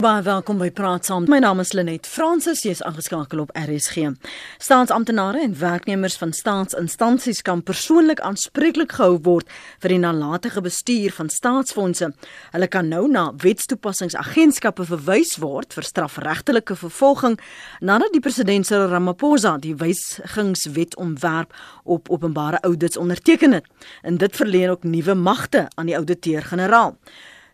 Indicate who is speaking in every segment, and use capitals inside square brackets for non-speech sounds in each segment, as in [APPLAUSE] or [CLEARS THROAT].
Speaker 1: Baie welkom by Praat Saam. My naam is Lenet Fransis. Jy's aangeskakel op RSG. Staatsamptenare en werknemers van staatsinstansies kan persoonlik aanspreeklik gehou word vir die nalatige bestuur van staatsfondse. Hulle kan nou na wetstoepassingsagentskappe verwys word vir strafregtelike vervolging nadat die president Cyril Ramaphosa die wysigingswet ontwerp op openbare audits onderteken het. En dit verleen ook nuwe magte aan die ouditeur-generaal.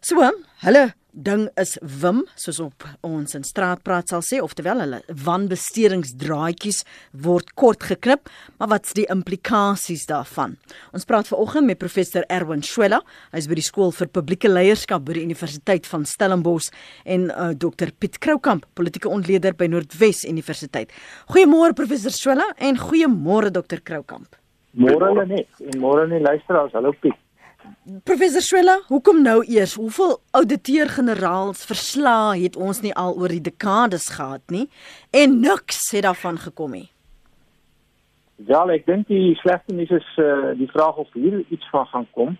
Speaker 1: So, hulle ding is wim soos op ons in straatpraat sal sê oftewel hulle wanbestedingsdraadjies word kort geknip maar wat's die implikasies daarvan? Ons praat vanoggend met professor Erwin Schwella hy's by die skool vir publieke leierskap by die universiteit van Stellenbosch en uh, Dr Piet Kroukamp politieke ontleder by Noordwes Universiteit. Goeiemôre professor Schwella en goeiemôre Dr Kroukamp.
Speaker 2: Môre net en môre nie luisteraars. Hallo Piet
Speaker 1: Professor Swela, hoekom nou eers? Hoeveel ouditeur-generaals verslae het ons nie al oor die dekades gehad nie en niks het daarvan gekom nie.
Speaker 2: Ja, ek dink die slegste nuus is uh, die vraag of hier iets van gaan kom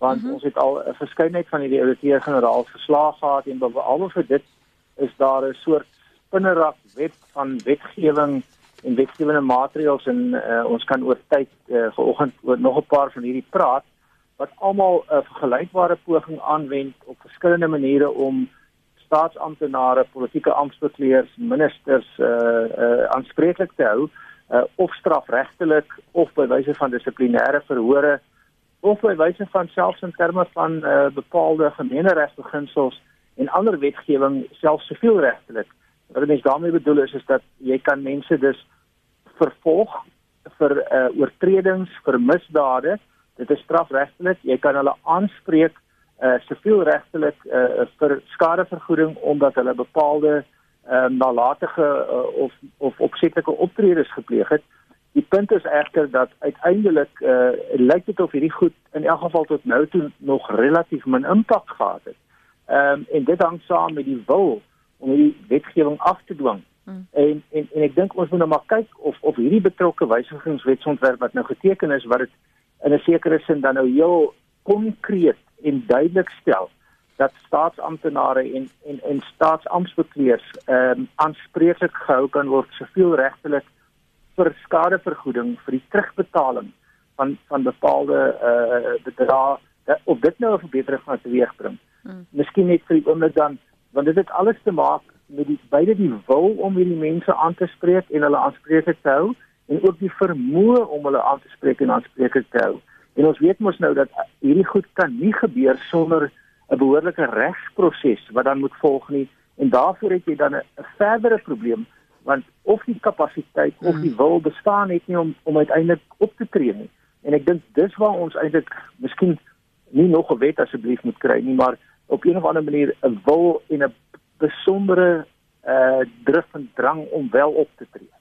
Speaker 2: want mm -hmm. ons het al 'n verskeidenheid van hierdie ouditeur-generaals verslae gehad en behalwe vir dit is daar 'n soort spinnerak web van wetgewing en wetgewende maatreëls en uh, ons kan oor tyd uh, vanoggend oor nog 'n paar van hierdie praat wat almal 'n vergelykbare poging aanwend op verskillende maniere om staatsamptenare, politieke amptbekleurs, ministers uh uh aanspreeklik te hou uh of strafregtelik of by wyse van dissiplinêre verhore of by wyse van selfs in terme van uh bepaalde gemeeneregsbeginsels en ander wetgewing selfs sivielregtelik. Wat ek daarmee bedoel is is dat jy kan mense dus vervolg vir uh oortredings, vir misdade Dit is strafregtelik. Jy kan hulle aanspreek uh sivielregtelik uh vir skadevergoeding omdat hulle bepaalde ehm uh, nalatige uh, of of opsetlike optredes gepleeg het. Die punt is egter dat uiteindelik uh lyk dit of hierdie goed in elk geval tot nou toe nog relatief min impak gehad het. Ehm um, en dit hang saam met die wil om hierdie wetgewing af te dwing. Hmm. En en en ek dink ons moet nou maar kyk of of hierdie betrokke wysigingswetsontwerp wat nou geteken is wat dit in 'n sekere sin dan nou heel konkreet en duidelik stel dat staatsamptenare en en en staatsamptbekleers ehm um, aanspreeklik gehou kan word siviel regtelik vir skadevergoeding vir die terugbetaling van van bepaalde eh uh, bedrae of dit nou 'n verbetering gaan teweegbring. Hmm. Miskien net vir die oomblik dan want dit het alles te maak met die beide die wil om hierdie mense aan te spreek en hulle aanspreeklik te hou en ook die vermoë om hulle aan te spreek en aanspreeklik te hou. En ons weet mos nou dat hierdie goed kan nie gebeur sonder 'n behoorlike regsproses wat dan moet volg nie en daarvoor het jy dan 'n verdere probleem want of die kapasiteit of die wil bestaan net nie om om uiteindelik op te tree nie. En ek dink dis waar ons eintlik miskien nie nog 'n wet asseblief moet kry nie, maar op 'n of ander manier 'n wil en 'n besondere uh drif en drang om wel op te tree.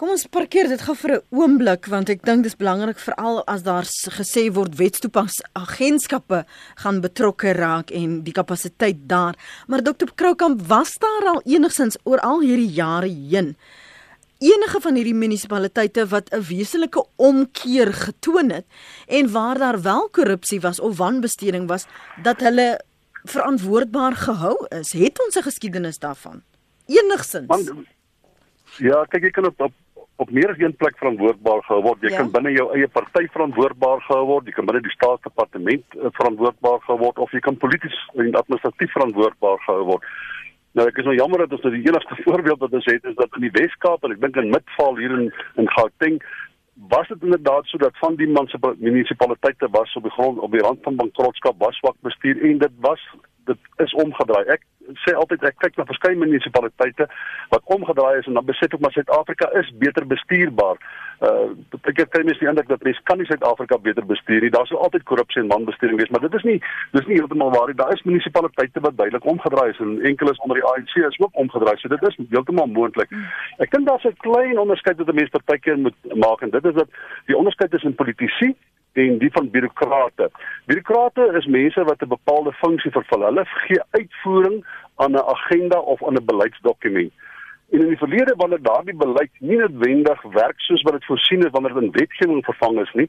Speaker 1: Kom ons parkeer dit gou vir 'n oomblik want ek dink dis belangrik veral as daar gesê word wetstoepassingsagentskappe gaan betrokke raak en die kapasiteit daar. Maar Dr. Kroukamp, was daar al enigsins oor al hierdie jare heen enige van hierdie munisipaliteite wat 'n wesenlike omkeer getoon het en waar daar wel korrupsie was of wanbesteding was dat hulle verantwoordbaar gehou is? Het ons 'n geskiedenis daarvan? Enigsins? Want,
Speaker 3: ja, kyk ek kan op, op op meer as een plek verantwoordbaar gehou word. Jy ja. kan binne jou eie party verantwoordbaar gehou word, jy kan binne die staatsdepartement uh, verantwoordbaar gehou word of jy kan polities en administratief verantwoordbaar gehou word. Nou ek is nou jammer dat ons nou die enigste [LAUGHS] voorbeeld wat ons het is dat in die Wes-Kaap en ek dink in Midvaal hier in in Gauteng was dit inderdaad so dat van die munisipaliteite was op die grond op die rand van bankrotskap was swak bestuur en dit was dit is omgedraai. Ek sê altyd ek kyk na verskeie munisipaliteite wat omgedraai is en dan besef ek maar Suid-Afrika is beter bestuurbaar. Uh ek kry mens die indruk dat mense kan nie Suid-Afrika beter bestuur nie. Daar sou altyd korrupsie en wanbestuuring wees, maar dit is nie dis nie heeltemal waar nie. Daar is munisipaliteite wat duidelik omgedraai is en enkeles onder die ANC is ook omgedraai. So dit is heeltemal moontlik. Ek dink daar's 'n klein onderskeid wat 'n mens partykeer moet maak en dit is dat die onderskeid tussen politici en die van bureaukrate. Bureaukrate is mense wat 'n bepaalde funksie vervul. Hulle gee uitvoering aan 'n agenda of aan 'n beleidsdokument. En in die verlede wanneer daardie beleid nie noodwendig werk soos wat dit voorsien is wanneer dit in wetgewing vervang is nie,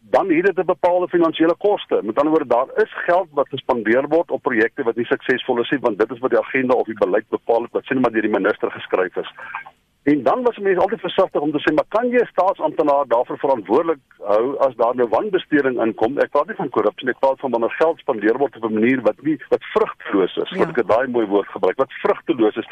Speaker 3: dan het dit 'n bepaalde finansiële koste. Met ander woorde, daar is geld wat gespandeer word op projekte wat nie suksesvol is nie, want dit is wat die agenda of die beleid bepaal het wat sien maar deur die minister geskryf is. En dan was mense altyd versigtig om te sê, maar kan jy 'n staatsamptenaar daarvoor verantwoordelik hou as daar nou wanbesteding inkom? Ek praat nie van korrupsie ek praat van wanneer geld spandeer word op 'n manier wat nie wat vrugteloos is, ja. wat ek daai mooi woord gebruik, wat vrugteloos is.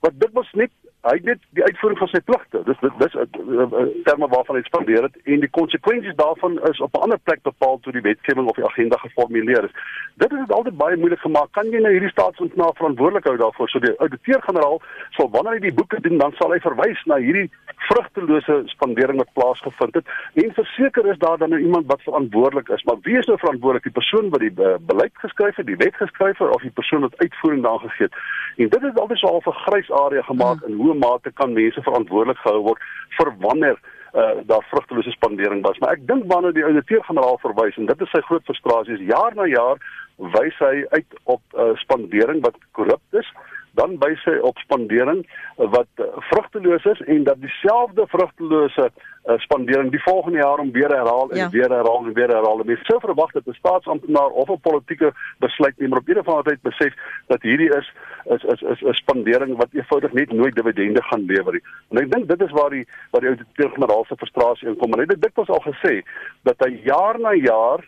Speaker 3: Wat dit was net hy het die uitvoering van sy pligte. Dis dit dis 'n terme waarvan hy spandeer het en die konsekwensies daarvan is op 'n ander plek bepaal toe die wetgewing of die agenda geformuleer is. Dit het dit altyd baie moeilik gemaak. Kan jy nou hierdie staatsamptenaar verantwoordelik hou daarvoor? So die ouditeur-generaal sal wanneer hy die boeke doen, dan sal hy verwys na hierdie vrugtelose spandering wat plaasgevind het en verseker is daar dan nou iemand wat verantwoordelik is. Maar wie is nou verantwoordelik? Die persoon wat die uh, beleid geskryf het, die wet geskryf het of die persoon wat uitvoering daaraan gegee het? En dit is altyd so 'n half 'n grys area gemaak hmm. in hoe mate kan mense verantwoordelik gehou word vir wanneer uh, daar vrugtelose spandering was. Maar ek dink wanneer die ouditeur-generaal verwys en dit is sy groot frustrasie is jaar na jaar wys hy uit op uh, spandering wat korrup is dan wys hy op spandering wat uh, vrugteloos is en dat dieselfde vrugtelose uh, spandering die volgende jaar om weer herhaal en ja. weer herhaal en weer herhaal. Mens sou verwag dat 'n staatsamptenaar of 'n politieke besluitnemer op 'n of ander tyd besef dat hierdie is is is is 'n spandering wat eenvoudig net nooit dividende gaan lewer nie. En ek dink dit is waar die waar die ouditeur-generaal se frustrasie inkom. En hy het dit al gesê dat hy jaar na jaar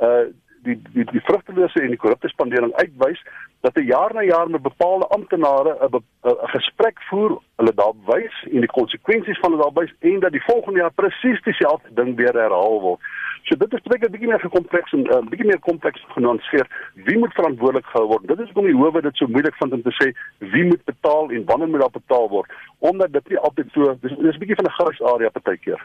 Speaker 3: uh die die die vrugtelose en die korrupte spandering uitwys dat 'n jaar na jaar met bepaalde amptenare 'n gesprek voer, hulle daar wys en die konsekwensies van dit daar wys en dat die volgende jaar presies dieselfde ding weer herhaal word. So dit is baie 'n bietjie meer kompleks en 'n uh, bietjie meer kompleks genuanceer. Wie moet verantwoordelik gehou word? Dit is hoekom die howe dit so moeilik vind om te sê wie moet betaal en wanneer moet daar betaal word, omdat dit nie altyd so dis dis 'n bietjie van 'n grys area partykeer.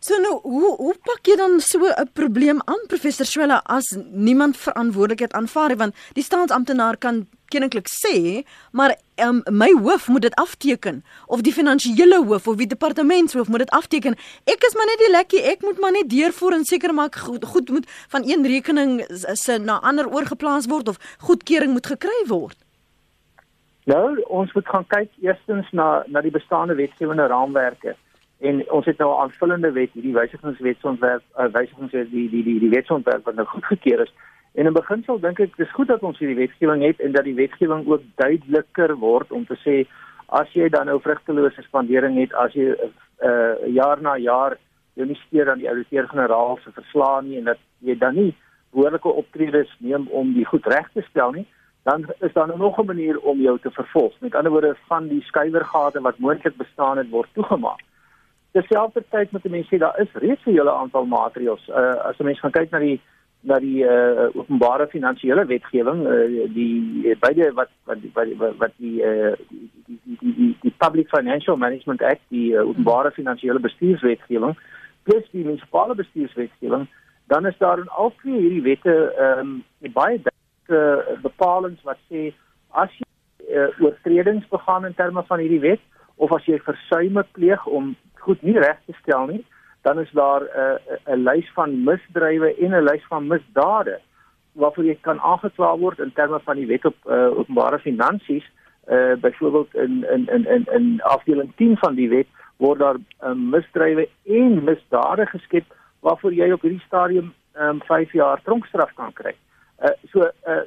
Speaker 1: So nou, hoe hoe pak jy dan so 'n probleem aan professor Swela as niemand verantwoordelikheid aanvaar nie want die staatsamptenaar kan kennelik sê, maar um, my hoof moet dit afteken of die finansiële hoof of die departementshoof moet dit afteken. Ek is maar net die lekkie, ek moet maar net deurvoer en seker maak goed, goed moet van een rekening se na ander oorgeplaas word of goedkeuring moet gekry word.
Speaker 2: Nou, ons moet gaan kyk eerstens na na die bestaande wetgewende raamwerke en ons het nou 'n aanvullende wet hierdie wysigingswetsontwerp uh, wysigingswet die die die die wetsontwerp wat nou goedgekeur is. En in beginsel dink ek dis goed dat ons hierdie wetgewing het en dat die wetgewing ook duideliker word om te sê as jy dan nou vrugtelose spandering het as jy uh, jaar na jaar jou nie steur aan die ouditeur-generaal se verslae nie en dat jy dan nie behoorlike optredes neem om die goed reg te stel nie dan is daar nou nog 'n manier om jou te vervolg. Met ander woorde van die skuiwergate wat moontlik bestaan het word toegemaak terselfdertyd moet mense sê daar is reeds 'n hele aantal maatreëls. Uh, as 'n mens gaan kyk na die na die uh, openbare finansiële wetgewing, uh, die beide wat wat wat wat die, uh, die, die, die die die Public Financial Management Act, die uh, openbare finansiële bestuurswetgewing, plus die munisipale bestuurswetgewing, dan is daar in al twee hierdie wette ehm um, baie uh, bepalinge wat sê as jy uh, oortredings begaan in terme van hierdie wet of as jy versuime pleeg om goed nie reg te stel nie, dan is daar 'n uh, 'n lys van misdrywe en 'n lys van misdade waarvoor jy kan aangekla word in terme van die wet op uh, openbare finansies. Uh byvoorbeeld in in in in in afdeling 10 van die wet word daar uh, misdrywe en misdade geskep waarvoor jy op hierdie stadium um 5 jaar tronkstraf kan kry. Uh so uh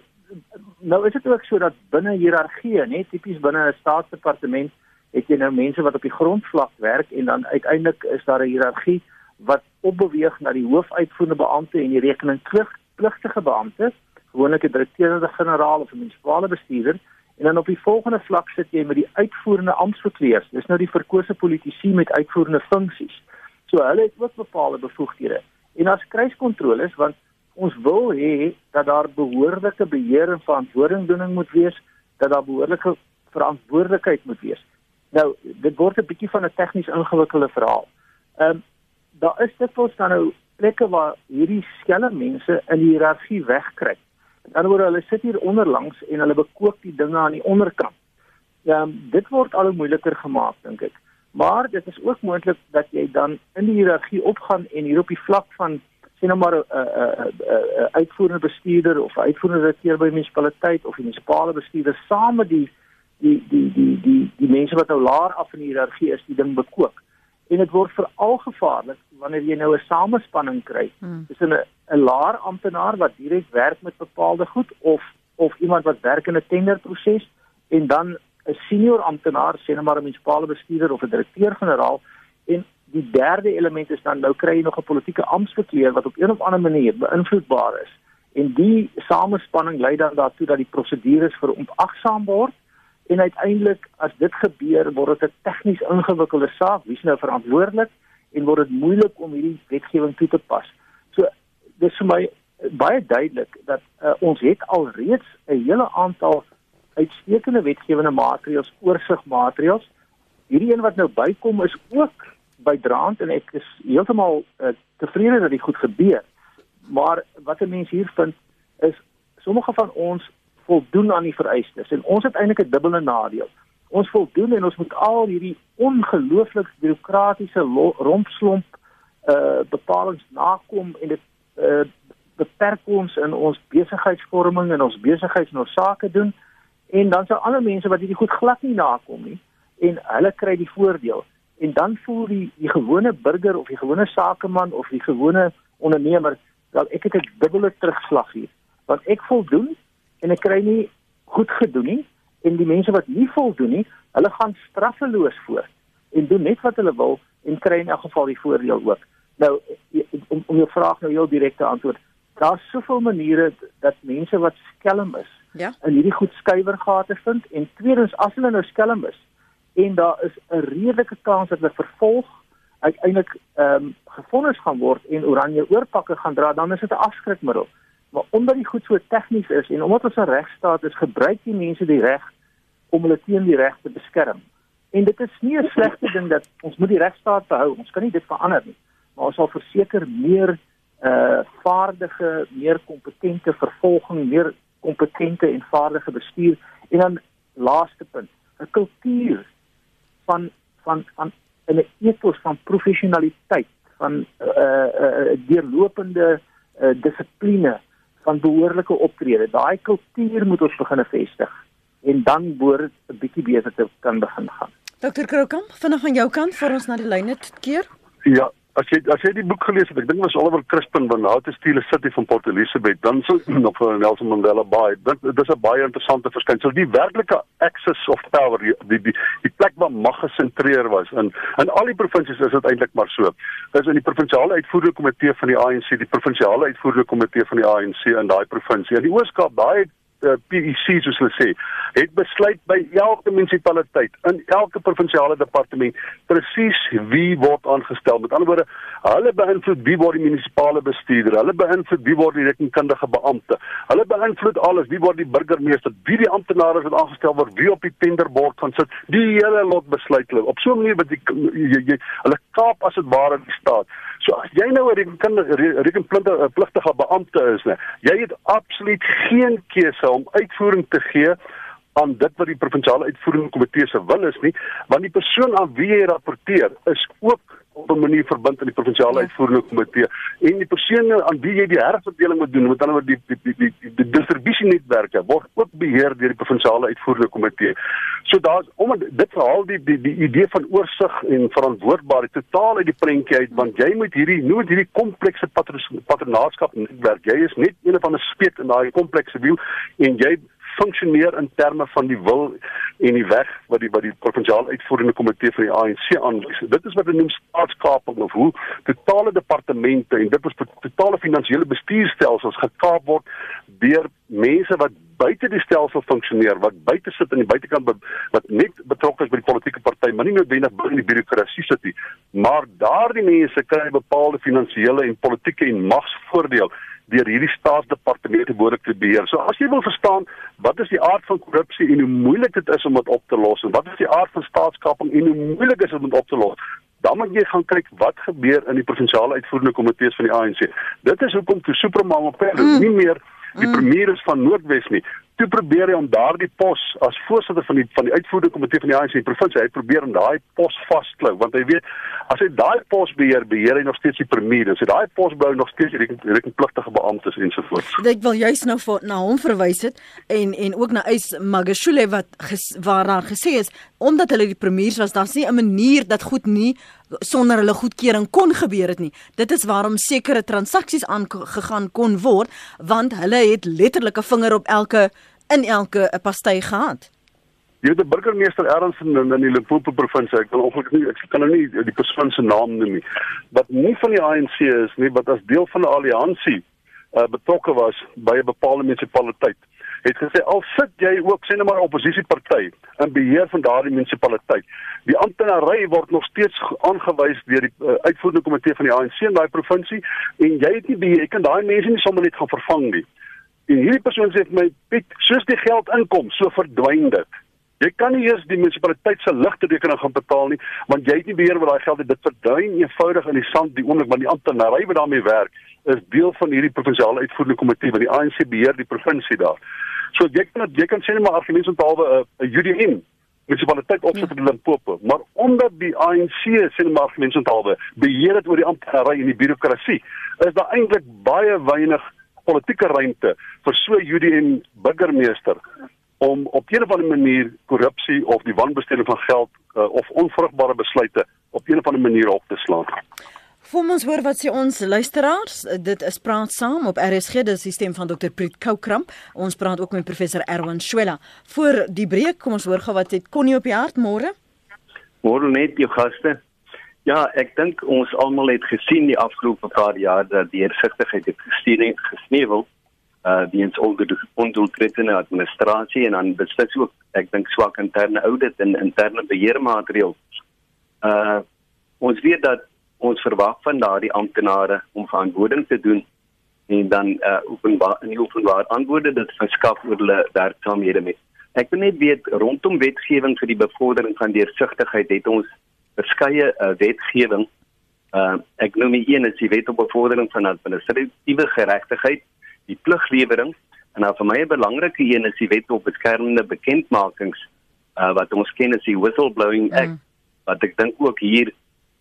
Speaker 2: nou is dit ook so dat binne hiërargie, net tipies binne 'n staatsdepartement het jy nou mense wat op die grondvlak werk en dan uiteindelik is daar 'n hiërargie wat opbeweeg na die hoofuitvoerende beampte en die rekeningpligtige beampte, gewoonlik 'n direkteur-generaal of 'n munisipale bestuurder en dan op die volgende vlak sit jy met die uitvoerende amptverkleers. Dis nou die verkose politici met uitvoerende funksies. So hulle het ook bepaalde bevoegdhede. En as kruiskontroles want ons wil hê dat daar behoorlike beheer en verantwoordingdoening moet wees, dat daar behoorlike verantwoordelikheid moet wees. Nou, dit word 'n bietjie van 'n tegnies ingewikkelde verhaal. Ehm um, daar is vir dan nou plekke waar hierdie skelm mense in die hiërargie wegkry. Aan die ander word hulle sit hier onderlangs en hulle bekoop die dinge aan die onderkant. Ja, um, dit word al moeiliker gemaak dink ek. Maar dit is ook moontlik dat jy dan in die hiërargie opgaan en hier op die vlak van sien nou maar 'n uh, 'n uh, uh, uh, uitvoerende bestuurder of uitvoerende direkteur by munisipaliteit of 'n munisipale bestuurder saam met die die die die die die mense wat nou laer af in die hiërargie is, die ding bekoop. En dit word veral gevaarlik wanneer jy nou 'n samespanning kry hmm. tussen 'n 'n laer amptenaar wat direk werk met bepaalde goed of of iemand wat werk in 'n tenderproses en dan 'n senior amptenaar, sê net maar 'n munisipale bestuurder of 'n direkteur-generaal en die derde element is dan nou kry jy nog 'n politieke amptverkleer wat op een of ander manier beïnvloedbaar is. En die samespanning lei dan daartoe dat die prosedures verontagsaam word en uiteindelik as dit gebeur word dit 'n tegnies ingewikkelde saak, wie is nou verantwoordelik en word dit moeilik om hierdie wetgewing toe te pas. So dis vir my baie duidelik dat uh, ons het al reeds 'n hele aantal uitstekende wetgewende maatreëls, oorsigmaatreëls. Hierdie een wat nou bykom is ook bydraend en ek is heeltemal uh, tevrede dat dit goed gebeur. Maar wat 'n mens hier vind is sommige van ons voldoen aan die vereistes. En ons het eintlik 'n dubbele nadeel. Ons voldoen en ons moet al hierdie ongelooflik bureaukratiese rompslomp uh bepalinge nakom en dit uh beperk ons in ons besigheidsvorming en ons besigheidsnoorsake doen. En dan sal ander mense wat hierdie goed glad nie nakom nie en hulle kry die voordeel. En dan voel die die gewone burger of die gewone sakeman of die gewone ondernemer dat ek het 'n dubbele terugslag hier want ek voldoen en ek kry nie goed gedoen nie en die mense wat nie voldoen nie hulle gaan straffeloos voort en doen net wat hulle wil en kry in elk geval die voordeel ook nou om om jou vraag nou heel direk te antwoord daar's soveel maniere dat mense wat skelm is ja. in hierdie goed skuiwergate vind en tweedens as hulle nou skelm is en daar is 'n redelike kans dat hulle vervolg uiteindelik ehm um, gefonnis gaan word en oranje oorpakke gaan dra dan is dit 'n afskrikmiddel maar omdat die goed so tegnies is en omdat ons 'n regstaat is gebruik die mense die reg om hulle teen die reg te beskerm. En dit is nie 'n slegte ding dat ons moet die regstaat behou. Ons kan nie dit verander nie. Maar ons sal verseker meer uh vaardige meer kompetente vervolging meer kompetente en vaardige bestuur. En dan laaste punt 'n kultuur van van van 'n ethos van professionaliteit van 'n uh, uh, deurlopende uh, dissipline van behoorlike optrede. Daai kultuur moet ons begin vestig en dan behoort 'n bietjie beter te kan begin gaan.
Speaker 1: Dr Krokamp vinnig van jou kant vir ons na die lyne te keer.
Speaker 3: Ja as jy as jy die boek gelees het, ek dink was Oliver Crispin van How to Steal a City van Port Elizabeth, dan sou [CLEARS THROAT] nog van Nelson Mandela Bay. Dit dis 'n baie interessante verskynsel. Die werklike access of power, die die die, die plek waar mag gesentreer was in in al die provinsies is dit eintlik maar so. Dis in die provinsiale uitvoerende komitee van die ANC, die provinsiale uitvoerende komitee van die ANC in daai provinsie. In die Oos-Kaap, daai uh, PEC soos hulle sê, het besluit by elke munisipaliteit in elke provinsiale departement presies wie word aangestel. Met ander woorde, hulle beïnvloed wie word die munisipale bestuurder, hulle beïnvloed wie word die rekenkundige beampte. Hulle beïnvloed alles, wie word die burgemeester, wie die amptenare wat aangestel word, wie op die tenderbord gaan sit. Die hele lot besluit hulle op so 'n manier wat jy, jy, jy hulle kaap as dit ware die staat. So as jy nou 'n rekenkundige rekenpligtige beampte is, né, jy het absoluut geen keuse om uitvoering te gee aan dit wat die provinsiale uitvoerende komitee se wil is nie, want die persoon aan wie jy rapporteer is ook op 'n manier verbind aan die provinsiale ja. uitvoerende komitee en die persone aan wie jy die herverdeling moet doen, met ander woorde die die die die, die distribusienetwerke word ook beheer deur die provinsiale uitvoerende komitee. So daar's omdat dit verhaal die die die idee van oorsig en verantwoordbaarheid totaal uit die prentjie uit want jy moet hierdie nooit hierdie komplekse patronaatskap netwerk. Jy is net een van 'n speet in daai komplekse wiel en jy funksioneer in terme van die wil en die weg wat die wat die provinsiale uitvoerende komitee van die ANC aanwys. Dit is wat hulle noem staatskaping of hoe totale departemente en dit is totale finansiële bestuurstelsels gekaap word deur mense wat buite die stelsel funksioneer, wat buite sit aan die buitekant wat net betrokke is by die politieke party, maar nie noodwendig binne die birokrasie sit nie. Maar daardie mense kry bepaalde finansiële en politieke en magsvoordeel deur hierdie staatsdepartemente behoorlik te beheer. So as jy wil verstaan wat is die aard van korrupsie en hoe moeilik dit is om dit op te los en wat is die aard van staatskaping en hoe moeilik is dit om dit op te los, dan moet jy gaan kyk wat gebeur in die provinsiale uitvoerende komitees van die ANC. Dit is hoekom toe Supermama Pedro mm. nie meer die mm. premier is van Noordwes nie toe probeer hy om daardie pos as voorsitter van die van die uitvoerende komitee van die ANC provinsie, hy probeer om daai pos vasklou want hy weet as hy daai pos beheer, beheer hy nog steeds die premier. As hy daai pos bou nog steeds die rekenpligtige beamptes ensovoorts.
Speaker 1: Ek wil juist nou vir na hom verwys het en en ook na Ys Magashule wat ges, waar daar gesê is omdat hulle die premiers was, daar's nie 'n manier dat goed nie sonder hulle goedkeuring kon gebeur het nie. Dit is waarom sekere transaksies aangegaan kon word want hulle het letterlik 'n vinger op elke in elke pasty gehad.
Speaker 3: Jy het die burgemeester erns in in die Limpopo provinsie. Ek wil ongelukkig nie ek kan nou nie die persoon se naam noem nie. Wat nie van die ANC is nie, wat as deel van 'n alliansie uh, betrokke was by 'n bepaalde munisipaliteit. Het gesê al sit jy ook sê net maar 'n oppositieparty in beheer van daardie munisipaliteit. Die amptenary word nog steeds aangewys deur die uh, uitvoerende komitee van die ANC in daai provinsie en jy het nie beheer, jy kan daai mense nie sommer net gaan vervang nie. En hierdie persoon sê my, "Piet, soos die geld inkom, so verdwyn dit." Jy kan nie eers die munisipaliteit se ligte rekening gaan betaal nie, want jy het nie beheer oor daai geld nie. Dit verdwyn eenvoudig in die sand die oomblik wanneer die amptenary wat daarmee werk, is deel van hierdie provinsiale uitvoerende komitee want die ANC beheer die provinsie daar. So jy kan jy kan sê net maar argumente onthaalwe 'n uh, UDM munisipaliteit opsit ja. in Limpopo, maar omdat die ANC sê net maar argumente onthaalwe beheer dit oor die amptenary en die birokrasie, is daar eintlik baie weinig politieke ruimte vir so UDM burgemeester om op 'n of ander manier korrupsie of die wanbesteding van geld uh, of onvrugbare besluite op 'n of ander manier op te slaan.
Speaker 1: Vir ons hoor wat sê ons luisteraars, dit is praat saam op RSG, dit is die stem van Dr Piet Koukramp. Ons praat ook met professor Erwin Swela. Voor die breek, kom ons hoor gou wat het Connie op die hart môre?
Speaker 4: Môre net jou gaste. Ja, ek dink ons almal het gesien die afgelope paar jaar dat die hersigtigheid het gesneuwel uh die ons ondoeltreffende administrasie en dan beslis ook ek dink swak interne audit en interne beheermaatreëls. Uh ons weet dat ons verwag van daardie amptenare om verantwoording te doen en dan uh openbaar in die openbaar antwoorde dit verskaf oor hulle werksaamhede met. Ek wil net weet rondom wetgewing vir die bevordering van deursigtigheid het ons verskeie uh, wetgewing uh ek noem een is die wet op bevordering van administratiewe geregtigheid die pliglewering en dan vir my 'n belangrike een is die wet op beskermende bekendmakings uh, wat ons ken as die whistleblowing act mm. wat ek dink ook hier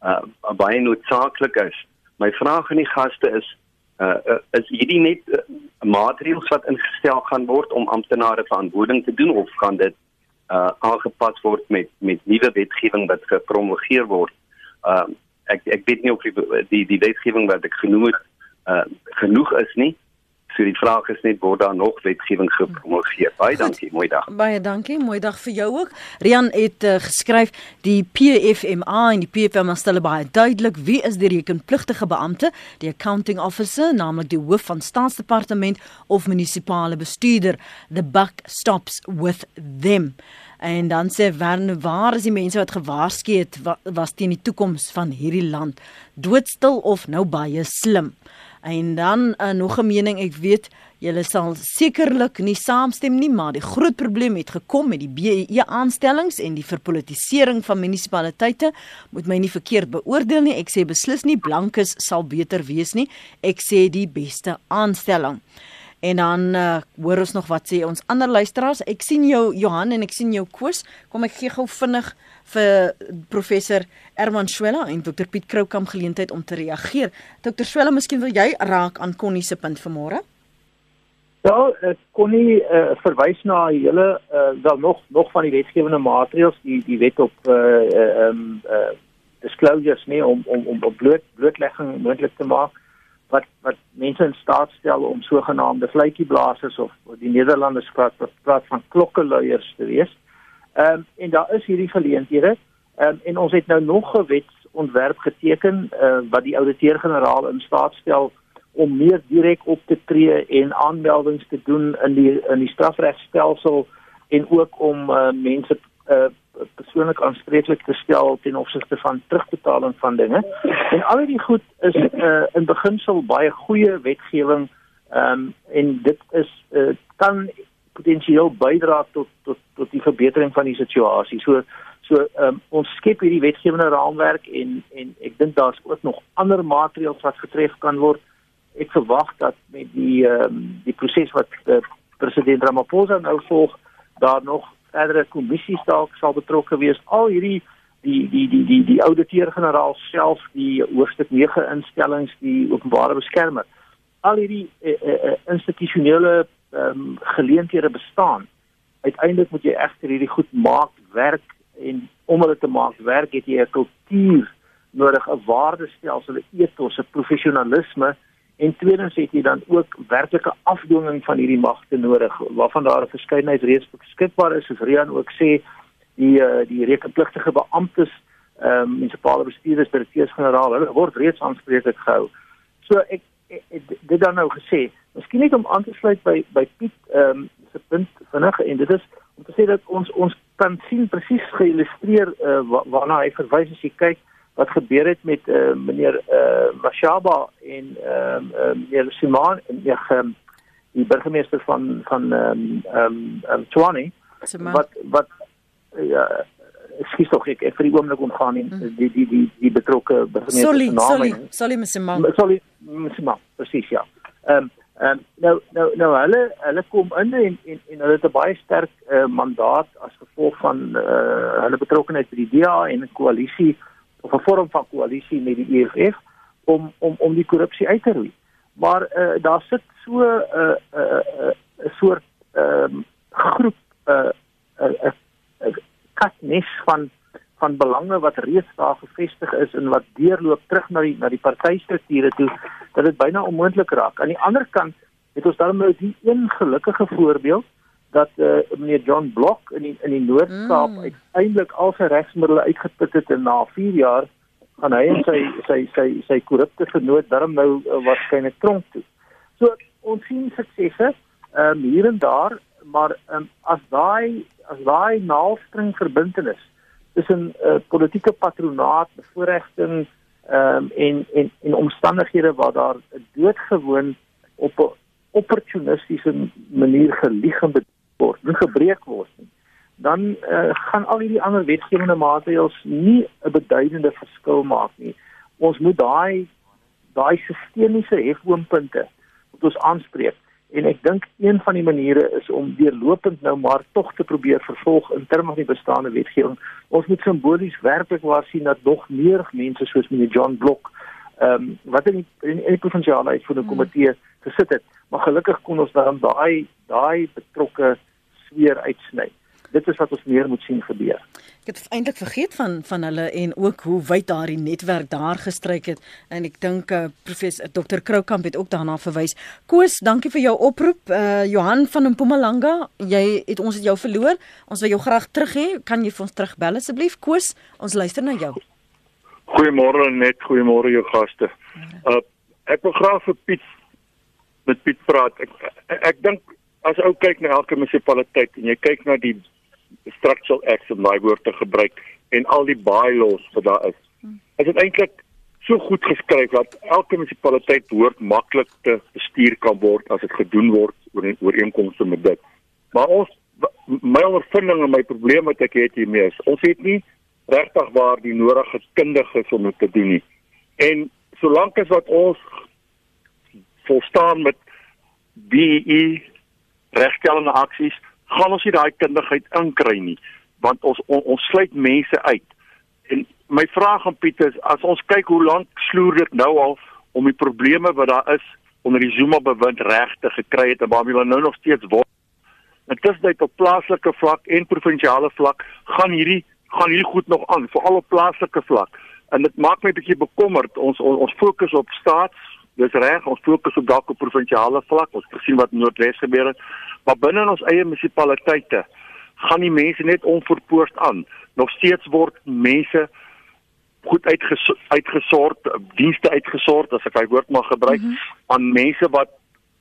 Speaker 4: uh, baie noodsaaklik is. My vraag aan die gaste is uh, uh, is hierdie net uh, maatreëls wat ingestel gaan word om amptenare verantwoording te doen of gaan dit uh, aangepas word met met nuwe wetgewing wat gepromoveer word? Uh, ek ek weet nie of die die, die wetgewing wat ek genoem het uh, genoeg is nie. So die vraag is net word daar nog wetgewing gepromoveer. Baie Goed, dankie, mooi dag.
Speaker 1: Baie dankie, mooi dag vir jou ook. Rian het uh, geskryf die PFMA en die PFMA stel baie duidelik wie is die rekenpligtige beampte, die accounting officer, naamlik die hoof van staatsdepartement of munisipale bestuurder. The buck stops with them. En dan sê Wern, waar is die mense wat gewaarsku het was teen die toekoms van hierdie land? Doodstil of nou baie slim? En dan uh, nog 'n mening, ek weet julle sal sekerlik nie saamstem nie, maar die groot probleem het gekom met die BEE aanstellings en die verpolitisering van munisipaliteite. Moet my nie verkeerd beoordeel nie. Ek sê beslis nie blankes sal beter wees nie. Ek sê die beste aanstelling. En dan uh, hoor ons nog wat sê ons ander luisteraars. Ek sien jou Johan en ek sien jou Koos. Kom ek gee gou vinnig vir professor Erman Swela en Dr Piet Kroukamp geleentheid om te reageer. Dr Swela, miskien wil jy raak aan Connie se punt vanmôre?
Speaker 2: Ja, Connie uh, verwys na hele uh, wel nog nog van die wetgewende maatreëls, die die wet op uh um uh disclosures nie om om om op bloot blootlegging moontlik te maak wat wat mense in staat stel om sogenaamde vletjieblassers of die Nederlanders praat praat van klokkeluiers te wees. Ehm um, en daar is hierdie geleenthede. Ehm um, en ons het nou nog 'n wetsontwerp geteken uh, wat die ouditeur-generaal in staat stel om meer direk op te tree en aanmeldings te doen in die in die strafregstelsel en ook om uh, mense uh, persoonlik aanspreeklik te stel ten opsigte van terugbetaling van dinge. En al die goed is uh, in beginsel baie goeie wetgewing ehm um, en dit is uh, kan potensieel bydra tot tot tot die verbetering van die situasie. So so um, ons skep hierdie wetgewende raamwerk en en ek dink daar's ook nog ander maatreëls wat getref kan word. Ek verwag dat met die um, die proses wat uh, president Ramaphosa nou volg, daar nog verdere kommissies dalk sal betrokke wees. Al hierdie die die die die die ouditeur-generaal self, die hoofstuk 9 instellings, die openbare beskermer. Al hierdie uh, uh, institusionele um, geleenthede bestaan. Uiteindelik moet jy egter hierdie goed maak werk en om hulle te maak werk het jy 'n kultuur nodig 'n waardestelsel, 'n ethos, 'n professionalisme en tweedens het jy dan ook werklike afdwinging van hierdie magte nodig waarvan daar 'n verskeidenheid reeds beskikbaar is soos Rian ook sê die uh, die rekenpligtige beamptes ehm um, munisipale bestuurders direkteurs-generaal hulle word reeds aanspreeklik gehou. So ek, ek, ek dit dan nou gesê, miskien net om aan te sluit by by Piet ehm um, se punt vinnig en dit is om te sê dat ons ons kan sien presies geillustreer uh, waarna hy verwys as jy kyk wat gebeur het met uh, meneer uh, Mashaba en ehm uh, uh, meneer Simon en die uh, die burgemeester van van ehm um, ehm um, Tshwane wat wat ja skiet tog ek vir die oomblik omgaan in mm. die die die die betrokke
Speaker 1: burgemeester se naam Sorry, sorry Simon.
Speaker 2: Sorry Simon, presies ja. Ehm um, Ehm um, nou nou nou hulle hulle kom in en en, en hulle het 'n baie sterk uh, mandaat as gevolg van uh, hulle betrokkeheid by die DA en 'n koalisie of 'n vorm van koalisie met die EFF om om om die korrupsie uit te roei. Maar uh, daar sit so 'n uh, 'n uh, uh, uh, soort ehm um, groep 'n uh, 'n uh, uh, uh, katnis van van belange wat reeds daar gevestig is en wat deurloop terug na die na die partystrukture toe dat dit byna onmoontlik raak. Aan die ander kant het ons dan nou die een gelukkige voorbeeld dat eh uh, meneer John Block in die, in die Noord-Kaap mm. uiteindelik al sy regsmiddels uitgeput het en na 4 jaar gaan hy en sy sy sy sy korrupte vernoot darm nou uh, waarskynlik tronk toe. So ons sien suksesse ehm um, hier en daar, maar um, as daai as daai naalstring verbintenis tussen uh, politieke patronaat, bevoordiging ehm um, en en en omstandighede waar daar doodgewoon op 'n opportunistiese manier gelieg en word, nie gebreek word nie. Dan uh, gaan al hierdie ander wetgewende maatreëls nie 'n beduidende verskil maak nie. Ons moet daai daai sistemiese hefboompunte moet ons aanspreek en ek dink een van die maniere is om deurlopend nou maar tog te probeer vervolg in terme van die bestaande wetgewing. Ons moet simbolies werklik waar sien dat nog meer mense soos meneer John Block ehm um, wat in die, in die provinsiale uit vir 'n komitee gesit het, maar gelukkig kon ons dan daai daai betrokke sfeer uitsny dit is wat ons meer moet sien gebeur.
Speaker 1: Ek het eintlik vergeet van van hulle en ook hoe wyd daardie netwerk daar gestryk het en ek dink uh, professor Dr Kroukamp het ook daarna verwys. Koos, dankie vir jou oproep. Uh Johan van Mpumalanga, jy het ons het jou verloor. Ons wil jou graag terug hê. Kan jy vir ons terugbel asseblief? Koos, ons luister na jou.
Speaker 5: Goeiemôre net, goeiemôre jou gaste. Uh ek wil graag vir Piet met Piet praat. Ek ek, ek dink as ou kyk na elke munisipaliteit en jy kyk na die structural acts om daai woord te gebruik en al die bylaws wat daar is. Is dit eintlik so goed geskryf dat elke munisipaliteit behoort maklik te bestuur kan word as dit gedoen word oor ooreenkomste met dit. Maar ons my ondervinding en my probleem wat ek het hiermee is, ons het nie regtig waar die nodige kundiges om dit te doen nie. En solank as wat ons volstaan met BE regstellende aksies gaan ons nie daai kundigheid inkry nie want ons on, ons sluit mense uit. En my vraag aan Pieter is as ons kyk hoe lank sloer dit nou al om die probleme wat daar is onder die Zuma bewind reg te gekry het en waarmee hulle nou nog steeds word. Dit is net op plaaslike vlak en provinsiale vlak gaan hierdie gaan hierdie goed nog aan veral op plaaslike vlak. En dit maak my 'n bietjie bekommerd. Ons ons, ons fokus op staats dis reg ons fokus op dalk op provinsiale vlak. Ons gesien wat noordwes gebeur het. Maar binne in ons eie munisipaliteite gaan die mense net onverpoorst aan. Nog steeds word mense goed uitges uitgesort dienste uitgesort as ek daai woord mag gebruik mm -hmm. aan mense wat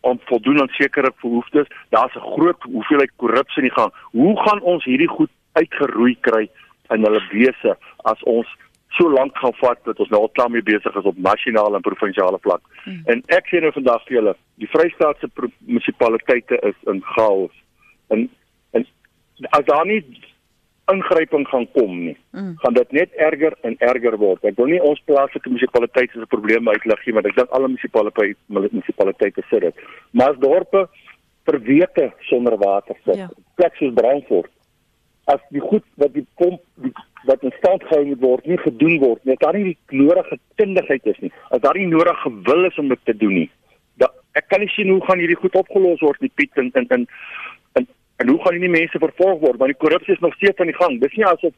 Speaker 5: om voldoen aan sekere behoeftes. Daar's 'n groot hoeveelheid korrupsie in die gang. Hoe gaan ons hierdie goed uitgeroei kry in hulle wese as ons so lank gaan vat dat ons nou al klaar mee besig is op nasionale en provinsiale vlak. Hmm. En ek sê nou vandag vir julle, die Vrystaatse munisipaliteite is in chaos. En en as daar nie ingryping gaan kom nie, hmm. gaan dit net erger en erger word. Ek wil nie ons plaaslike munisipaliteite se probleme uitlig nie, want ek dink alle munisipaliteite munisipaliteite sit dit. Maar as dorpe vir weke sonder water sit, ja. plek soos Brandfort as die goed wat die pomp die wat in stand gehou word nie gedoen word nie. Daar nie die nodige kundigheid is nie. As daar nie nodige wil is om dit te doen nie. Dat ek kan nie sien hoe gaan hierdie goed opgelos word nie Piet en en en en, en hoe gaan hierdie mense vervolg word want die korrupsie is nog steeds aan die gang. Dis nie asof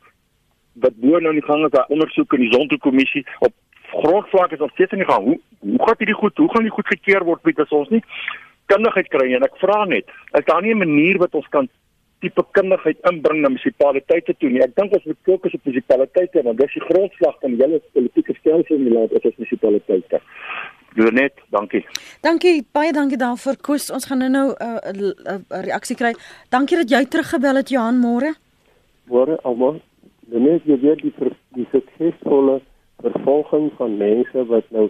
Speaker 5: wat bo nou in die gang is, daai ondersoek in die Zondo-kommissie op grondvlak is nog steeds in die gang. Hoe hoe gaan hierdie goed, hoe gaan die goed gekeer word met as ons nie kundigheid kry nie? En ek vra net, is daar nie 'n manier wat ons kan tipe kundigheid inbring na munisipaliteite toe nie? Ek dink ons moet fokus op munisipaliteite want dis die grondslag van die hele politieke stelsel in die land, is munisipaliteite. Lenet, dankie.
Speaker 1: Dankie, baie dankie daarvoor Koos. Ons gaan nou-nou 'n uh, uh, uh, uh, reaksie kry. Dankie dat jy teruggebel het Johan môre.
Speaker 6: Môre almal. Lenet, jy weet die die suksesvolle vervolging van mense wat nou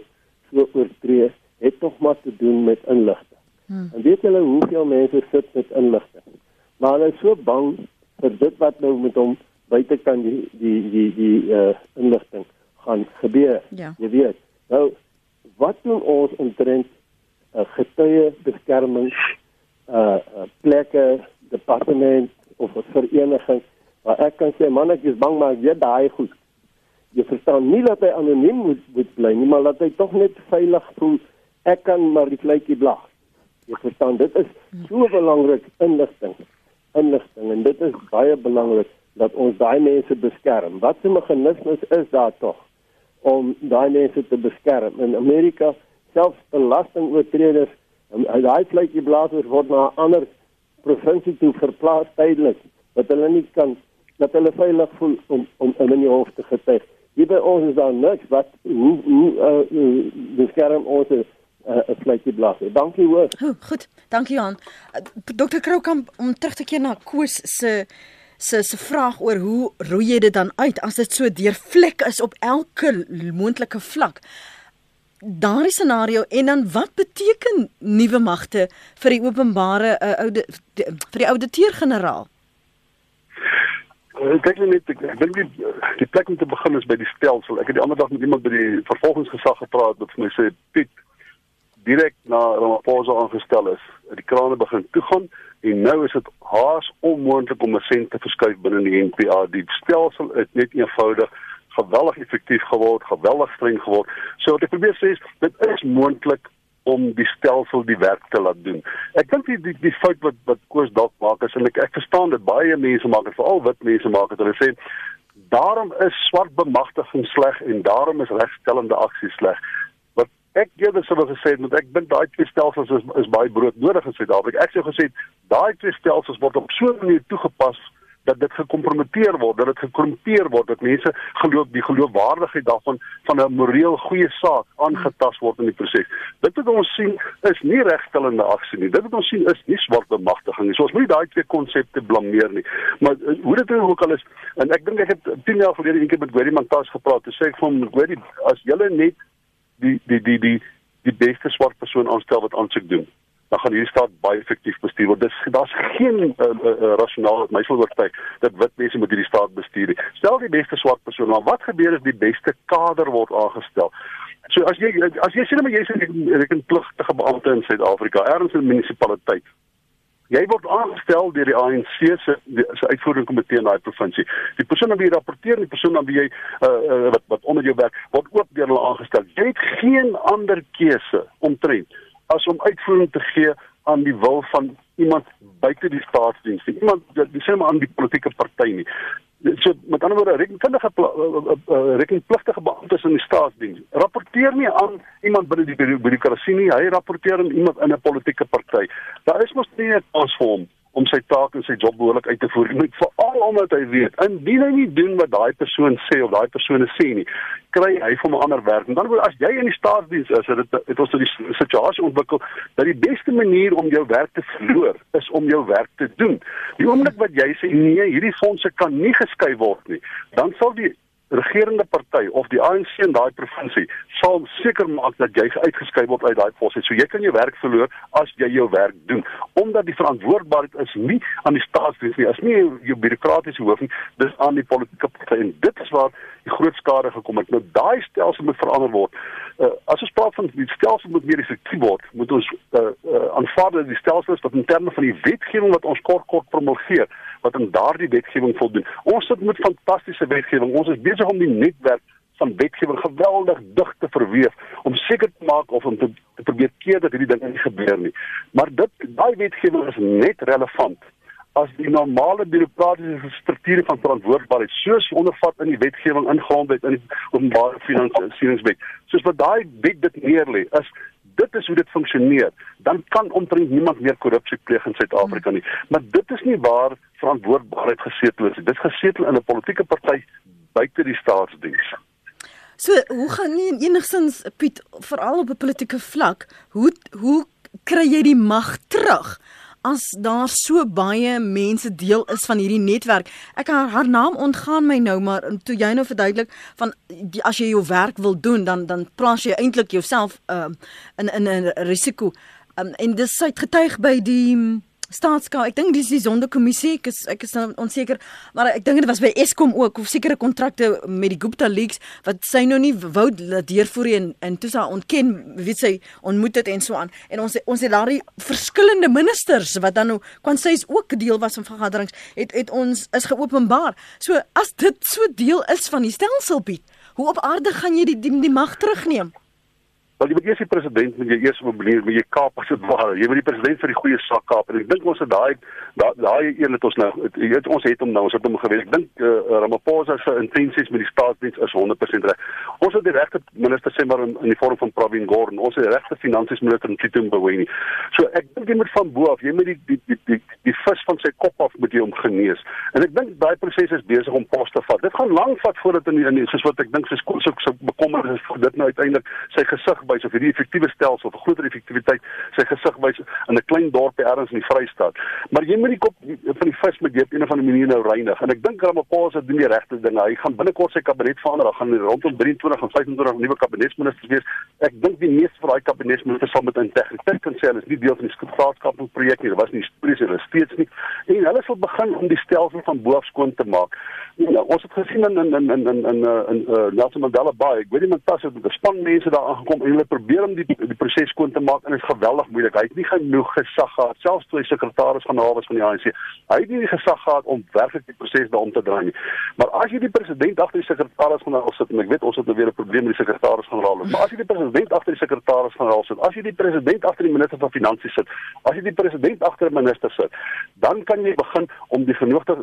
Speaker 6: so oortree, het tog maar te doen met inligting. Hmm. En weet julle hoeveel mense sit met inligting? Maar hulle is so bang vir dit wat nou met hom buitekant die die die die uh, inligting gaan gebeur.
Speaker 1: Ja.
Speaker 6: Jy weet. Nou wat doen ons omtrent uh, getuie beskerming uh, uh plekke departement of 'n vereniging waar ek kan sê man ek is bang maar jy daai goed jy verstaan nie dat hy anoniem moet moet bly nie maar dat hy tog net veilig voel ek kan maar die vletjie blag jy verstaan dit is so belangrik inligting inligting en dit is baie belangrik dat ons daai mense beskerm wat se meganismes is daar tog om daai mense te beskerm. In Amerika selfs belastingoortreders, daai vletjie blaasers word na 'n ander provinsie toe verplaas tydelik wat hulle nie kan dat hulle veilig voel om om in die hof te getuig. Hier by ons is daar niks wat hoe hoe uh, beskerm ons 'n uh, vletjie blaaser. Dankie hoor.
Speaker 1: Oh, goed. Dankie Johan. Uh, Dr. Kroukamp om terug te keer na Koos se se se vraag oor hoe roei jy dit dan uit as dit so deurvlek is op elke moontlike vlak. Daardie scenario en dan wat beteken nuwe magte vir die openbare uh, oude die, vir die ouditeur-generaal?
Speaker 3: Ek dink net ek dink die, die plek om te begin is by die stelsel. Ek het die ander dag met iemand by die vervolgingsgesag gepraat wat vir my sê Piet direk na Ramaphosa aangestel is, die krane begin toegaan en nou is dit haas onmoontlik om 'n sent te verskuif binne die NPA. Die stelsel is net eenvoudig geweldig effektief geword, geweldig streng geword. So wat ek probeer sê is dit is moontlik om die stelsel die werk te laat doen. Ek dink die die, die fout wat wat Koos dalk maak is en ek ek verstaan dit baie mense maak dit veral wit mense maak dit hulle sê daarom is swart bemagtiging sleg en daarom is regstellende aksie sleg ek eerder sou gesê het want ek dink daai twee stelsels is is baie broodnodig in Suid-Afrika. Ek sou gesê daai twee stelsels word op so 'n manier toegepas dat dit gekompromiteer word, dat dit gekorrumpeer word, dat mense geloof die geloofwaardigheid daarvan van 'n moreel goeie saak aangetast word in die proses. Dit wat ons sien is nie regstellende aksie nie. Dit wat ons sien is nie swart bemagtiging nie. So ons moet nie daai twee konsepte blameer nie. Maar uh, hoe dit ook al is en ek dink ek het 10 jaar gelede eendag met Gary Mantas gepraat. Hy sê ek van Gary as julle net die die die die die beste swart persoon aanstel wat aansoek doen dan gaan hierdie staat baie effektief bestuur word. Dis daar's geen uh, uh, rasionaal wat my sou oortuig dat wit mense moet hierdie staat bestuur nie. Stel die beste swart persoon, maar wat gebeur as die beste kader word aangestel? So as jy as jy sê maar jy's 'n rekenpligtige beampte in Suid-Afrika, ergens in 'n munisipaliteit jy word aangestel deur die ANC se se uitvoerende komitee in daai provinsie. Die persoon wat jy rapporteer, die persoon wat jy uh, uh, wat wat onder jou werk, word ook deur hulle aangestel. Jy het geen ander keuse omtrent as om uitvoering te gee aan die wil van iemand buite die staatsdiens, iemand dis sê maar aan die politieke party nie so met ander woorde rekenkundige uh, uh, uh, rekenpligtige beamptes in die staatsdiens. Rapporteer nie aan iemand binne die bureaukrasie nie. Hy rapporteer aan iemand in 'n politieke party. Daar is mos nie 'n kans vir hom om sy taak en sy job behoorlik uit te voer. Hy moet veral omdat hy weet, indien hy nie doen wat daai persoon sê of daai persone sê nie, kry hy van 'n ander werk. En dan word as jy in die staatsdiens is, het dit het ons so die situasie ontwikkel dat die beste manier om jou werk te verloor is om jou werk te doen. Die oomblik wat jy sê nee, hierdie fondse kan nie geskei word nie, dan sal die regerende party of die ANC in daai provinsie sal seker maak dat jy uitgeskryf word uit daai pos. So jy kan jou werk verloor as jy jou werk doen omdat die verantwoordbaarheid is nie aan die staatsdiens nie, is nie jou bureaukratiese hoof nie, dis aan die politieke party en dit is waar die groot skade gekom het. Nou daai stelsel moet verander word. Uh, as ons praat van die stelsel moet meer effektief word, moet ons uh, uh, aanvaar dat die stelsel is wat in terme van die wetgewing wat ons kort kort promulgeer wat aan daardie wetgewing voldoen. Ons sit met fantastiese wetgewing. Ons is besig om die netwerk van wetgewing geweldig dig te verweef om seker te maak of om te, te probeer keer dat hierdie dinge nie gebeur nie. Maar dit daai wetgewing is net relevant as die normale bureaukratiese strukture van verantwoordbaarheid soos ondervat in die wetgewing ingrondwet in die openbare finansieringswet soos wat daai wet dit neerlê is dit is hoe dit funksioneer. Dan kan omtrent niemand meer korrupsie pleeg in Suid-Afrika nie. Maar dit is nie waar verantwoordbaarheid gesetel is dit is gesetel in 'n politieke party buite die staatsdiens
Speaker 1: So, hoe gaan nie enigsins Piet veral op 'n politieke vlak, hoe hoe kry jy die mag terug? as daar so baie mense deel is van hierdie netwerk. Ek haar, haar naam ontgaan my nou, maar toe jy nou verduidelik van die, as jy jou werk wil doen, dan dan plaas jy eintlik jouself uh, in in 'n risiko. Um, en dis uitgetuig by die staatskaart. Ek dink dis die sondekommissie. Ek is ek is nou onseker, maar ek dink dit was by Eskom ook of sekere kontrakte met die Gupta Leaks wat sy nou nie wou deurvoer en en toe sy ontken wie sy ontmoet het en so aan. En ons ons het daai verskillende ministers wat dan nou kon sy is ook deel was van vergaderings het het ons is geopenbaar. So as dit so deel is van die stelsel Piet, hoe op aarde gaan jy die die, die mag terugneem?
Speaker 3: Want jy moet eers die president moet jy eers mobileer, moet jy kaap as dit ware. Jy moet die president vir die goeie sak kaap. En ek dink ons het daai daai een het ons nou jy weet ons het hom nou, ons het hom gewees. Ek dink uh, Ramaphosa se intensies met die staatsdiens is 100% reg. Ons het die regte minister sê maar in, in die vorm van Pravin Gordhan. Ons het die regte finansies minister in Tito Mboweni. So ek dink jy moet van bo af, jy moet die die die die, die vis van sy kop af moet jy hom genees. En ek dink daai proses is besig om pos te vat. Dit gaan lank vat voordat in die, in die, soos wat ek dink sy so so bekommernis is vir dit nou uiteindelik sy gesig wys of hierdie effektiewe stelsel of groter effektiwiteit sy gesig wys in 'n klein dorpie ergens in die Vrystaat. Maar jy moet nie kop van die vis met op 'n of ander manier nou reinig. En ek dink Ramaphosa doen die regte ding. Hy gaan binnekort sy kabinet verander. Daar gaan rondom 23 en 25 nuwe kabinetsministers wees. Ek dink die meeste van daai kabinetsministers sal met integriteit kan sê hulle is nie deel van die skaapskapingsprojek nie. Dit was nie histories hulle steeds nie. En hulle sal begin om die stelsel van bo af skoon te maak. Ja, ons het gesien in in in in in in, in uh, Nelson Mandela Bay. Ek weet nie met pas het 'n span mense daar aangekom en hulle probeer om die die proses skoon te maak en dit is geweldig moeilik. Hy het nie genoeg gesag gehad selfs toe hy sekretaris van Hawe van die ANC. Hy het nie die gesag gehad om werklik die proses daarom te draai nie. Maar as jy die president agter die sekretaris van Hawe sit en ek weet ons het nou weer 'n probleem met die sekretaris van Hawe, maar as jy die president agter die sekretaris van Hawe sit, as jy die president agter die minister van finansies sit, as jy die president agter 'n minister sit, dan kan jy begin om die genoegde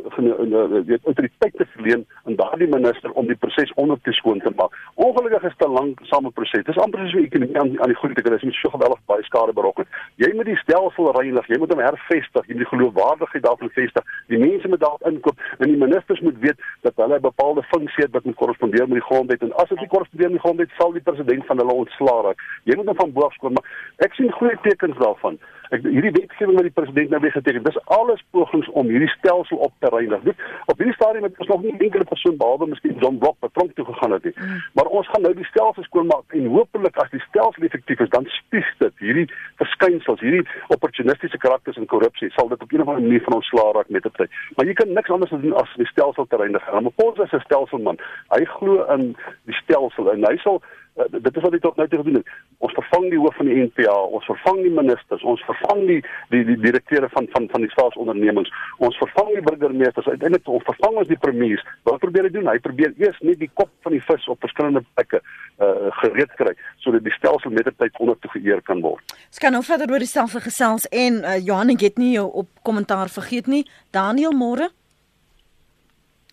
Speaker 3: weet autoriteit te verleen aan daardie minister om die proses onder te skoon te maak. Ongelukkig is dit 'n langsame proses. Dit is amper soos 'n ekonomie aan, aan die goeie kant. Dit is so geweldig baie skade berokken. Jy moet die stelsel reinig, jy moet hom hervestig, jy moet die geloofwaardigheid daarvan vestig. Die mense moet daar inkom en die ministers moet weet dat hulle 'n bepaalde funksie het wat moet korrespondeer met die grondwet en as dit nie korrespondeer met die grondwet sal die president van hulle ontslaa raak. Jy moet hom van bo af skoon maak. Ek sien goeie tekens daarvan. Ek hierdie wetgewing wat die president nou weer geteken, dis alles pogings om hierdie stelsel op te reinig. Dit op hierdie stadium het ons nog nie enkele persoon behalwe miskien John Block wat tronk toe gegaan het nie. Maar ons gaan nou die stelsel skoonmaak en hopelik as die stelsel effektief is, dan spies dit hierdie verskynsels, hierdie opportunistiese karakters en korrupsie sal dit op 'n of ander manier van ons slaag raak met tyd. Maar jy kan niks anders doen as die stelsel te reinig. Ramaphosa is 'n stelselman. Hy glo in die stelsel en hy sal uh, dit is wat hy tot nou toe gedoen het. Ons vervang die hoof van die NPA, ons vervang die ministers, ons vervang die die die direkteure van van van die staatsondernemings, ons vervang die burgemeesters, uiteindelik ons vervang ons die premiers. Wat probeer hy doen? Hy probeer eers net die kop van die vis op verskillende plekke uh gereed kry sodat die stelsel met tyd onder te geëer kan word.
Speaker 1: Ons kan nou verder oor die stelsel gesels en uh, Johan het nie jou op kommentaar vergeet nie. Daniel môre.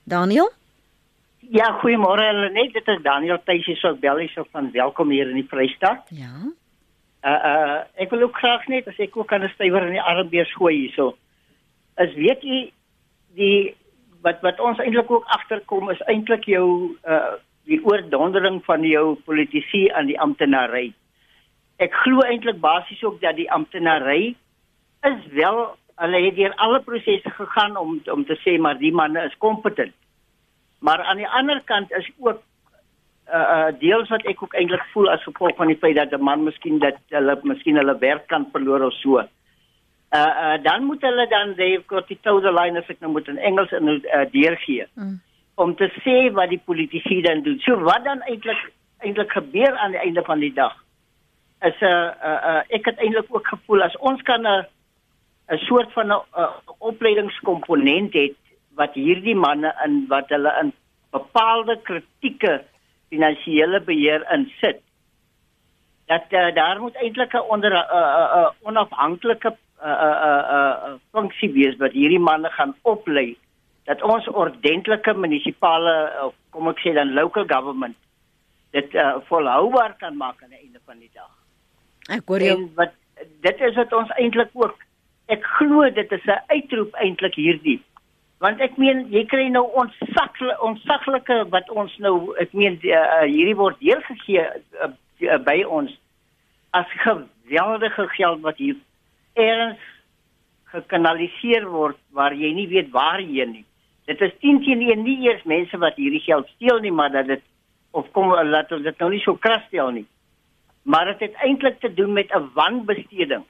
Speaker 1: Daniel?
Speaker 7: Ja, goeiemôre. Net dit is Daniel Tuisie so bellies so van welkom hier in die Vrystaat.
Speaker 1: Ja.
Speaker 7: Uh uh ek wil ook graag net as ek ook kan 'n stywer in die arm weer gooi hierso. Is weet jy die wat wat ons eintlik ook agterkom is eintlik jou uh die oordondering van jou politici aan die amptenary. Ek glo eintlik basies ook dat die amptenary is wel hulle het deur alle prosesse gegaan om om te sê maar die manne is kompetent. Maar aan die ander kant is ook uh uh deels wat ek ook eintlik voel as gevolg van die feit dat 'n man miskien dat hulle miskien hulle werk kan verloor of so. Uh uh dan moet hulle dan they've got the toe the line as ek nou moet in Engels in uh, deurgee. Mm om te sê wat die politici dan doen. So wat dan eintlik eintlik gebeur aan die einde van die dag is 'n uh, uh, uh, ek het eintlik ook gevoel as ons kan 'n 'n soort van 'n uh, opleidingskomponent het wat hierdie manne in wat hulle in bepaalde kritieke finansiële beheer insit dat uh, daar moet eintlik 'n onder 'n uh, uh, uh, onafhanklike 'n uh, 'n uh, 'n uh, uh, funksie wees wat hierdie manne gaan oplei dat ons ordentlike munisipale of kom ek sê dan local government dit uh, volhoubaar kan maak aan die einde van die dag.
Speaker 1: Ek hoor jou.
Speaker 7: En wat dit is wat ons eintlik ook ek glo dit is 'n uitroep eintlik hierdie. Want ek meen jy kry nou ons saklike wat ons nou ek meen uh, hierdie word deurgegee uh, uh, by ons as geweldige geld wat hier erns gekanaliseer word waar jy nie weet waarheen nie. Dit is 10 teen 1 nie eers mense wat hierdie geld steel nie, maar dat dit of kom laat ons dit nou nie so kras stel nie. Maar dit het eintlik te doen met 'n wanbesteding.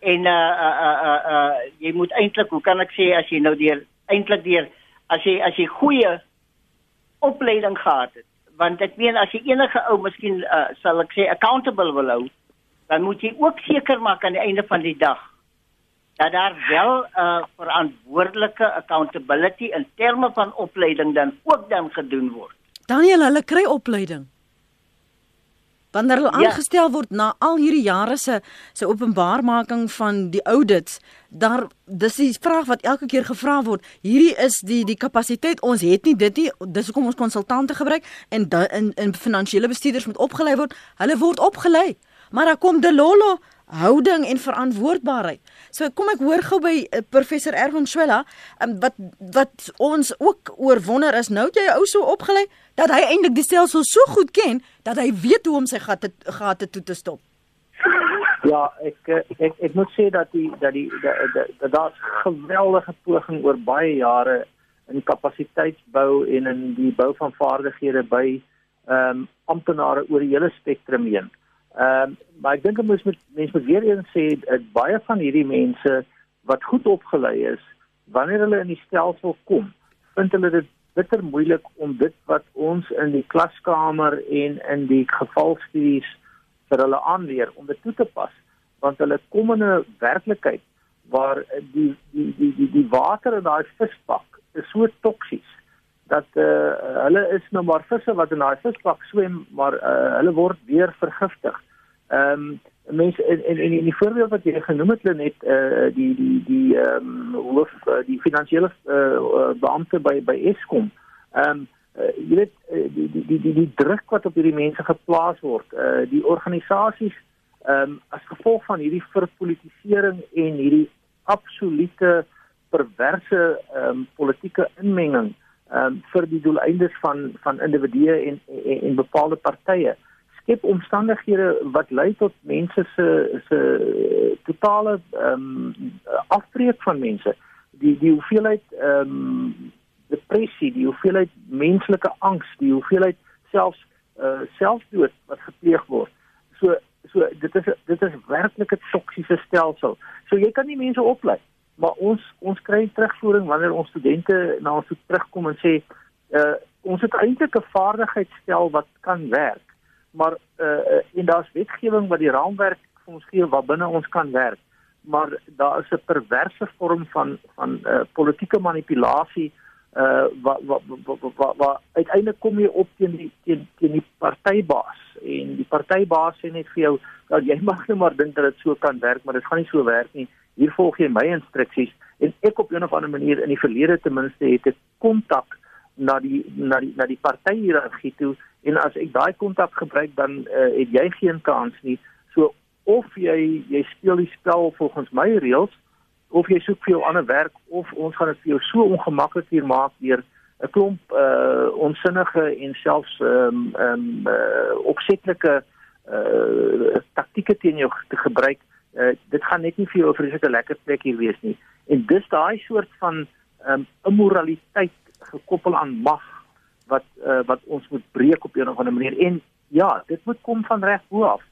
Speaker 7: En uh uh uh uh, uh jy moet eintlik, hoe kan ek sê as jy nou deur eintlik deur as jy as jy goeie opleiding gehad het, want ek meen as jy enige ou miskien uh, sal ek sê accountable wil hou, dan moet jy ook seker maak aan die einde van die dag dat daar wel 'n uh, verantwoordelike accountability in terme van opleiding dan ook dan gedoen word.
Speaker 1: Daniel, hulle kry opleiding. Wanneer hulle ja. aangestel word na al hierdie jare se se openbaarmaking van die audits, daar dis die vraag wat elke keer gevra word. Hierdie is die die kapasiteit. Ons het nie dit nie. Dis hoekom ons konsultante gebruik en in in finansiële bestuurders moet opgelei word. Hulle word opgelei. Maar dan kom Delolo houding en verantwoordbaarheid. So kom ek hoor gou by uh, professor Erwin Swela, um, wat wat ons ook oor wonder is nou jy ou so opgelei dat hy eintlik die stelsel so goed ken dat hy weet hoe om sy gate gate toe te stop.
Speaker 2: Ja, ek ek ek moet sê dat die dat die dat daar's geweldige poging oor baie jare in kapasiteitsbou en in die bou van vaardighede by ehm um, amptenare oor die hele spektrum heen. Ehm um, maar ek dink ons moet mense moet weer eens sê dat baie van hierdie mense wat goed opgelei is, wanneer hulle in die stelsel kom, vind hulle dit bitter moeilik om dit wat ons in die klaskamer en in die gevalstudies vir hulle aanleer om dit toe te pas, want hulle kom in 'n werklikheid waar die die die die die water in daai visbak is so toksies dat uh, hulle is nou maar visse wat in daai visbak swem maar uh, hulle word weer vergiftig. Ehm um, mense en en in die voorbeeld wat jy genoem het net eh uh, die die die ehm um, hoof uh, die finansiële uh, beampte by by Eskom. Ehm um, uh, jy weet uh, die, die die die die druk wat op hierdie mense geplaas word. Eh uh, die organisasies ehm um, as gevolg van hierdie verpolitisering en hierdie absolute perverse ehm um, politieke inmenging ehm um, vir die doeleindes van van individue en, en en bepaalde partye skep omstandighede wat lei tot mense se se totale ehm um, afbreek van mense. Die die hoeveelheid ehm um, depressie, die hoeveelheid menslike angs, die hoeveelheid selfs uh, selfdood wat gepleeg word. So so dit is dit is werklik 'n toksiese stelsel. So jy kan nie mense oplei maar ons ons kry terugvoering wanneer ons studente na ons toe terugkom en sê uh, ons het eintlik 'n vaardigheidsstel wat kan werk maar uh en daar's wetgewing wat die raamwerk vir ons gee wat binne ons kan werk. Maar daar is 'n perverse vorm van van uh politieke manipulasie uh wat wat wat wat wa, uiteindelik kom jy op teen die teen teen die partybaas. En die partybaas sê net vir jou dat jy mag net maar dink dat dit so kan werk maar dit gaan nie so werk nie. Hier volg jy my instruksies. En ek op 'n of ander manier in die verlede ten minste het ek kontak na die na die na die partyhierargie toe en as ek daai kontak gebruik dan uh, het jy geen kans nie. So of jy jy speel die spel volgens my reëls of jy soek vir jou ander werk of ons gaan dit vir jou so ongemaklik hier maak deur 'n klomp uh onsinnige en selfs ehm um, ehm um, uh, opsetlike uh taktieke teen jou te gebruik. Uh dit gaan net nie vir jou 'n vreeslike lekker plek hier wees nie. En dis daai soort van ehm um, immoraliteit gekoppel aan mag wat uh, wat ons moet breek op 'n of ander manier en ja, dit moet kom van reg bo af.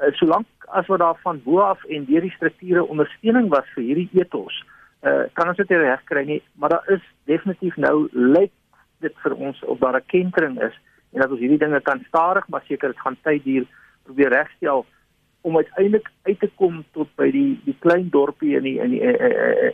Speaker 2: Uh, solank as wat daar van bo af en deur die strukture ondersteuning was vir hierdie ethos, uh, kan ons dit reg kry nie, maar daar is definitief nou lyk dit vir ons of daar 'n kentering is en dat ons hierdie dinge kan stadig maar seker dit gaan tyd duur probeer regstel om uiteindelik uit te kom tot by die die klein dorpie in die in die in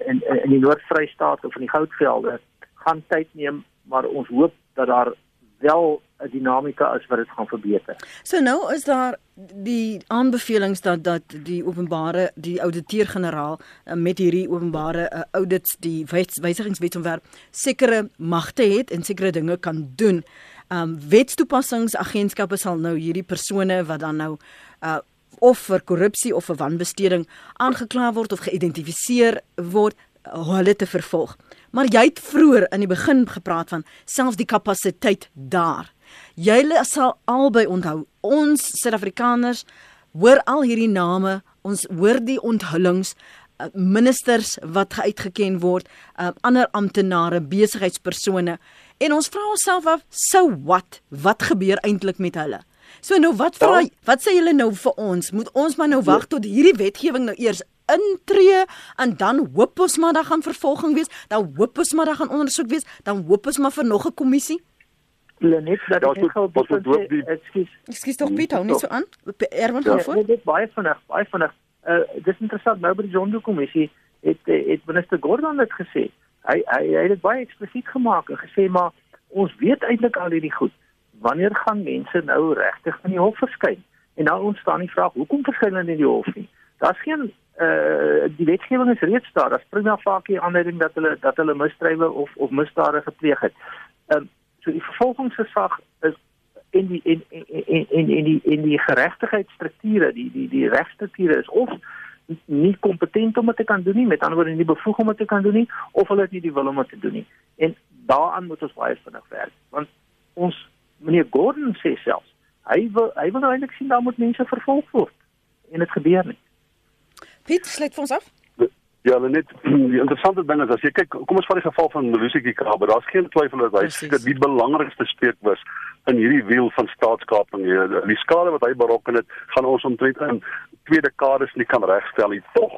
Speaker 2: in, in die Noord-Vrystaat of in die Goudvelde gaan tyd neem maar ons hoop dat daar wel 'n dinamika is wat dit gaan verbeter.
Speaker 1: So nou is daar die aanbevelings dat dat die openbare die ouditeur-generaal uh, met hierdie openbare uh, audits die wysigingswetsontwerp sekere magte het en sekere dinge kan doen. Um wetstoepassingsagentskappe sal nou hierdie persone wat dan nou uh of vir korrupsie of vir wanbesteding aangekla word of geïdentifiseer word hulle te vervolg. Maar jy het vroeër in die begin gepraat van selfs die kapasiteit daar. Julle sal albei onthou, ons Suid-Afrikaners hoor al hierdie name, ons hoor die onthullings uh, ministers wat uitgeken word, uh, ander amptenare, besigheidspersone en ons vra onsself af, so wat? Wat gebeur eintlik met hulle? So nou wat vra ja. wat sê julle nou vir ons? Moet ons maar nou wag ja. tot hierdie wetgewing nou eers intree en dan hoop ons maar daar gaan vervolging wees, dan hoop ons maar daar gaan ondersoek wees, dan hoop ons maar vir nog 'n kommissie.
Speaker 2: Lenet dat
Speaker 3: ja, ek gou begin sê,
Speaker 2: ekskuus.
Speaker 1: Ekskuus tog Piet, hou nie so aan. Erwin gaan ja, voor.
Speaker 2: Nee, dit baie vinnig, baie vinnig. Uh dis interessant nou by die Zondo kommissie het het minister Gordon dit gesê. Hy hy hy het dit baie eksplisiet gemaak en gesê maar ons weet eintlik al hierdie goed. Wanneer gaan mense nou regtig in die hof verskyn? En nou ontstaan die vraag, hoekom verskyn hulle in die hof nie? Daar's geen uh die wetgewing is reeds daar. Daar's prima vakie aanleiding dat hulle dat hulle misdrywe of of misdade gepleeg het. Ehm um, so die vervolgingsgesag is in die in in in in die in die geregtigheidsstrukture, die die die regstrukture is of nie kompetent om dit te kan doen nie, met ander woorde nie bevoeg om dit te kan doen nie of hulle het nie die wil om dit te doen nie. En daaraan moet ons baie vinnig werk. Want ons meneer Gordon sê self, hy wil hy wil nou eintlik sien daar moet mense vervolg word en dit gebeur nie.
Speaker 1: Piet, sluit vir ons af.
Speaker 3: Ja, net [CLEARS THROAT] die interessante ding is as jy kyk, kom ons vat die geval van Lusiki Kraber. Daar's geen twyfel dat hy seker die belangrikste spreek was in hierdie wiel van staatskaping. Die skade wat hy berokken het, gaan ons omtrent in twee dekades nie kan regstel nie. Tog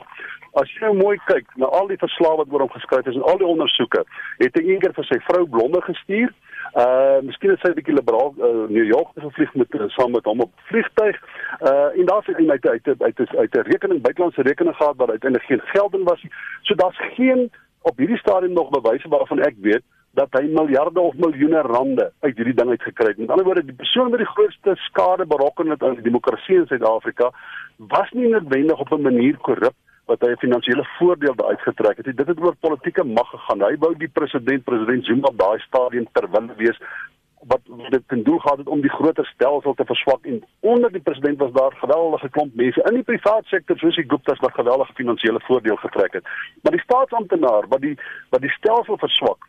Speaker 3: As jy nou mooi kyk na al die verslae wat oor hom geskryf is en al die ondersoeke, het hy eendag vir sy vrou blonde gestuur Uh miskien het sy 'n bietjie liberaal uh, New York gevlieg met uh, saam met hom op vliegtyg. Uh en daar sit hy uit uit uit uit 'n rekening buitelandse rekening gehad waar uiteindelik geen geld in was nie. So daar's geen op hierdie stadium nog bewyse waarvan ek weet dat hy miljarde of miljoene rande uit hierdie ding uit gekry het. Met ander woorde, die persoon wat die grootste skade berokken het aan die demokrasie in Suid-Afrika was nie noodwendig op 'n manier korrup wat hy 'n finansiële voordeel daaruit getrek het. Dit het oor politieke mag gegaan. Hy wou die president, president Zuma daai stadium terwille wees wat dit ten doel gehad het om die groter stelsel te verswak en onder die president was daar geweldige klomp mense in die private sektor soos die Gupta's wat geweldige finansiële voordeel getrek het. Maar die staatsamptenaar wat die wat die stelsel verswak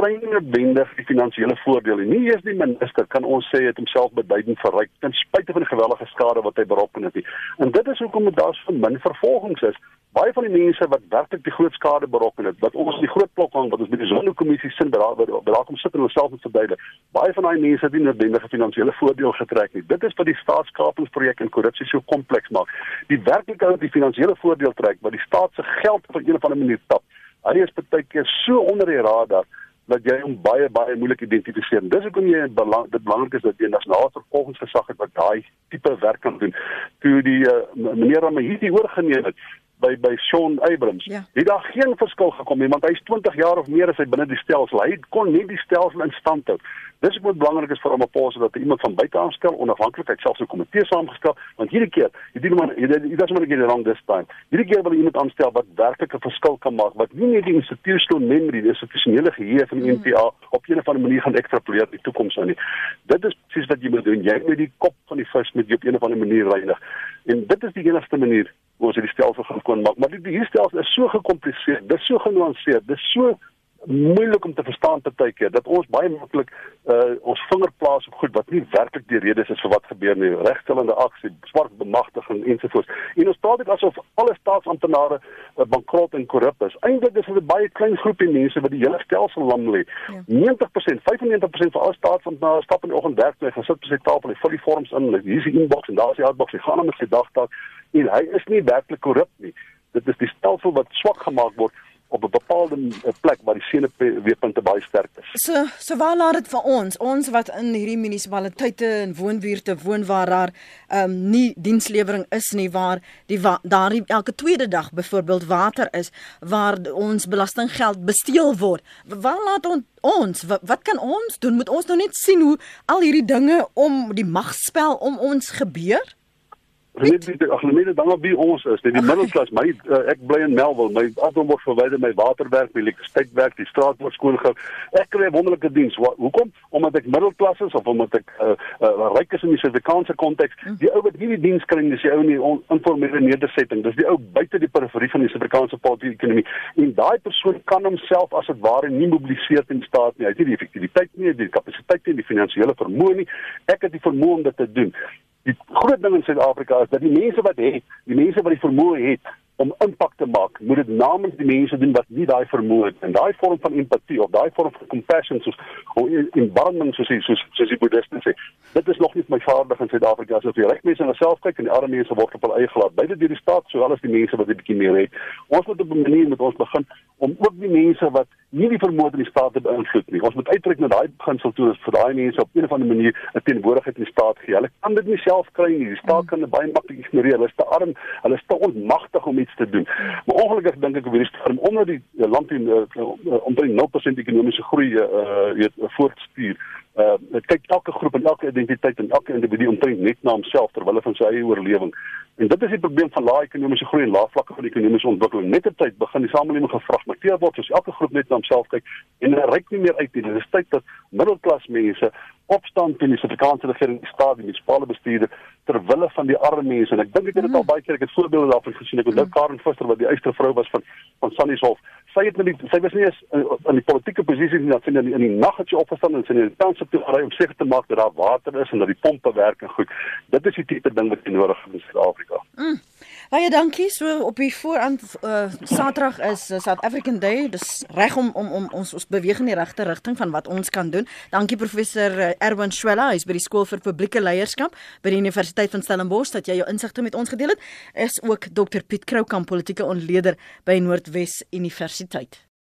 Speaker 3: nie noodwendig die finansiële voordeel nie. Eens die minister kan ons sê het homself beduidend verryk ten spyte van die gewellige skade wat hy berokken het nie. En dit is hoekom dit daar so min vervolgings is baie van die mense wat werklik die groot skade berokken het, wat ons die groot klok hang wat ons by die sondekommissie sin beraad beraad om sit en onsself te verduidelik. Baie van daai mense het nie noodwendige finansiële voordeel getrek nie. Dit is wat die staatskapingsprojek en korrupsie so kompleks maak. Die werklike ou wat die finansiële voordeel trek, wat die staat se geld op 'n of ander manier tap. Hy is baie keer so onder die radar dat jy hom baie baie moeilik identifiseer. Dis hoekom jy belang, dit belangrik is dat jy 'n nasionale vervolgingsgesag het wat daai tipe werk kan doen. Toe die uh, meneer Ramahiti oorgeneem het, by by Sean Abrams. Ja. Het daar geen verskil gekom nie want hy's 20 jaar of meer as hy binne die stelsel. Hy kon nie die stelsel in stand hou. Dis wat belangrik is vir hom op pos dat iemand van buite aanstel onafhanklikheid selfs 'n komitee saamgestel want hierdie keer hierdie man hierdie dis maar net wrong this time. Hierdie keer wil iemand aanstel wat werklik 'n verskil kan maak wat nie net die institutional memory die institusionele geheue van die mm. NPA op 'n of ander manier gaan ekstrapoleer in die toekoms aan nie. Dit is presies wat jy moet doen. Jy moet die kop van die vis met jy op 'n of ander manier reinig. En dit is die enigste manier ons hierdie stelsel gaan kon maak. Maar die, die stelsel is so gekompliseer, dit is so genuanceer, dit is so moeilik om te verstaan partykeer dat ons baie maklik uh ons vinger plaas op goed wat nie werklik die redes is vir wat gebeur nie. Regstellende aksie swart bemagtiging ensovoorts. En ons praat dit asof alle staatsamptenare uh, bankrot en korrup is. Eintlik is dit 'n baie klein groepie mense wat die hele stelsel lam lê. Ja. 90% 95% van al staatsamptenare stap in die oggend werk toe gaan sit op sy tafel en vul die vorms in. Hier is die inbox en daar is die outbox. Hy gaan hom met sy dagtaak en hy is nie werklik korrup nie dit is die stelsel wat swak gemaak word op 'n bepaalde eh, plek waar die senuweepunte baie sterk is.
Speaker 1: So so waar laat dit vir ons, ons wat in hierdie munisipaliteite en woonbuurte woon waar daar ehm um, nie dienslewering is nie waar die wa daar elke tweede dag byvoorbeeld water is waar ons belastinggeld besteel word. Waar laat ons ons wat, wat kan ons doen? Moet ons nou net sien hoe al hierdie dinge om die magspel om ons gebeur?
Speaker 3: Net die agglomerasie dan op wie ons is, net die middelklas. My uh, ek bly in Melville. My afdom word verwyder, my waterwerk, my elektrisiteitswerk, die straat word skoongehou. Ek kry 'n wonderlike diens. Hoekom? Omdat ek middelklas is of omdat ek uh, uh, ryk is in die Suid-Afrikaanse konteks. Hm. Die ou wat hierdie diens kry, dis die ou in die informele nedersetting. Dis die ou buite die periferie van die Suid-Afrikaanse politieke ekonomie. En daai persoon kan homself as dit ware nie mobiliseer in staat nie. Hy het nie die effektiwiteit nie, die kapasiteit nie, die finansiële vermoë nie. Ek het die vermoë om dit te doen. Die groot ding in Suid-Afrika is dat die mense wat het, die mense wat die vermoë het om impak te maak, moet dit namens die mense doen wat nie daai vermoë het en daai vorm van empatie of daai vorm van compassion soos of in bonding soos soos soos die boeddhiste sê. Dit is nog nie my vaardig in Suid-Afrika asof jy reg mense na self kyk en die arme mense word op hul eie gelaat. Beide deur die staat sowel as die mense wat 'n bietjie meer het. Ons moet op 'n manier met ons begin om ook die mense wat nie die vermoë het om die staat te beïnvloed nie. Ons moet uittrek na daai beginsel toe vir daai mense op 'n of ander manier 'n teenwoordigheid in die staat gee. Hulle kan dit nie self kry nie. Die staat kan dit baie maklik ignoreer. Hulle is te arm, hulle is te onmagtig om iets te doen. Maar ongelukkig dink ek op hierdie stadium omdat die land in uh, omtrent 0% ekonomiese groei uh weet voortstuur. Uh dit kyk elke groep en elke identiteit en elke individu omtrent net na homself terwyl hulle van sy eie oorlewing. En dit is die probleem van lae ekonomiese groei en lae vlakke van ekonomiese ontwikkeling. Net op tyd begin die samelewing gefragmenteer word, soos elke groep net na homself kyk en reik nie meer uit nie. Dit is tyd dat middelklas mense opstaan teen die Suid-Afrikaanse regering, die staat, die munisipale bestuurder ter wille van die arme mense. En ek dink ek het dit al baie keer ek het voorbeelde daarvan gesien. Ek onthou Karen Visser wat die eerste vrou was van van Sannieshof. Sy het met die sy was nie eens in, in die politieke posisie nie, dat sy in die, in die nag het sy opgestaan en sy in die township toe gery om seker te maak dat daar water is en dat die pompe werk en goed. Dit is die tipe ding wat jy nodig het in Suid-Afrika. Mm.
Speaker 1: Baie dankie. So op die voorhand uh, Saterdag is uh, South African Day. Dis reg om om om ons ons beweeg in die regte rigting van wat ons kan doen. Dankie professor uh, Erwin Schwella, hy's by die skool vir publieke leierskap by die Universiteit van Stellenbosch dat jy jou insigte met ons gedeel het. Is ook Dr Piet Kroukamp, politieke ontleder by Noordwes Universiteit.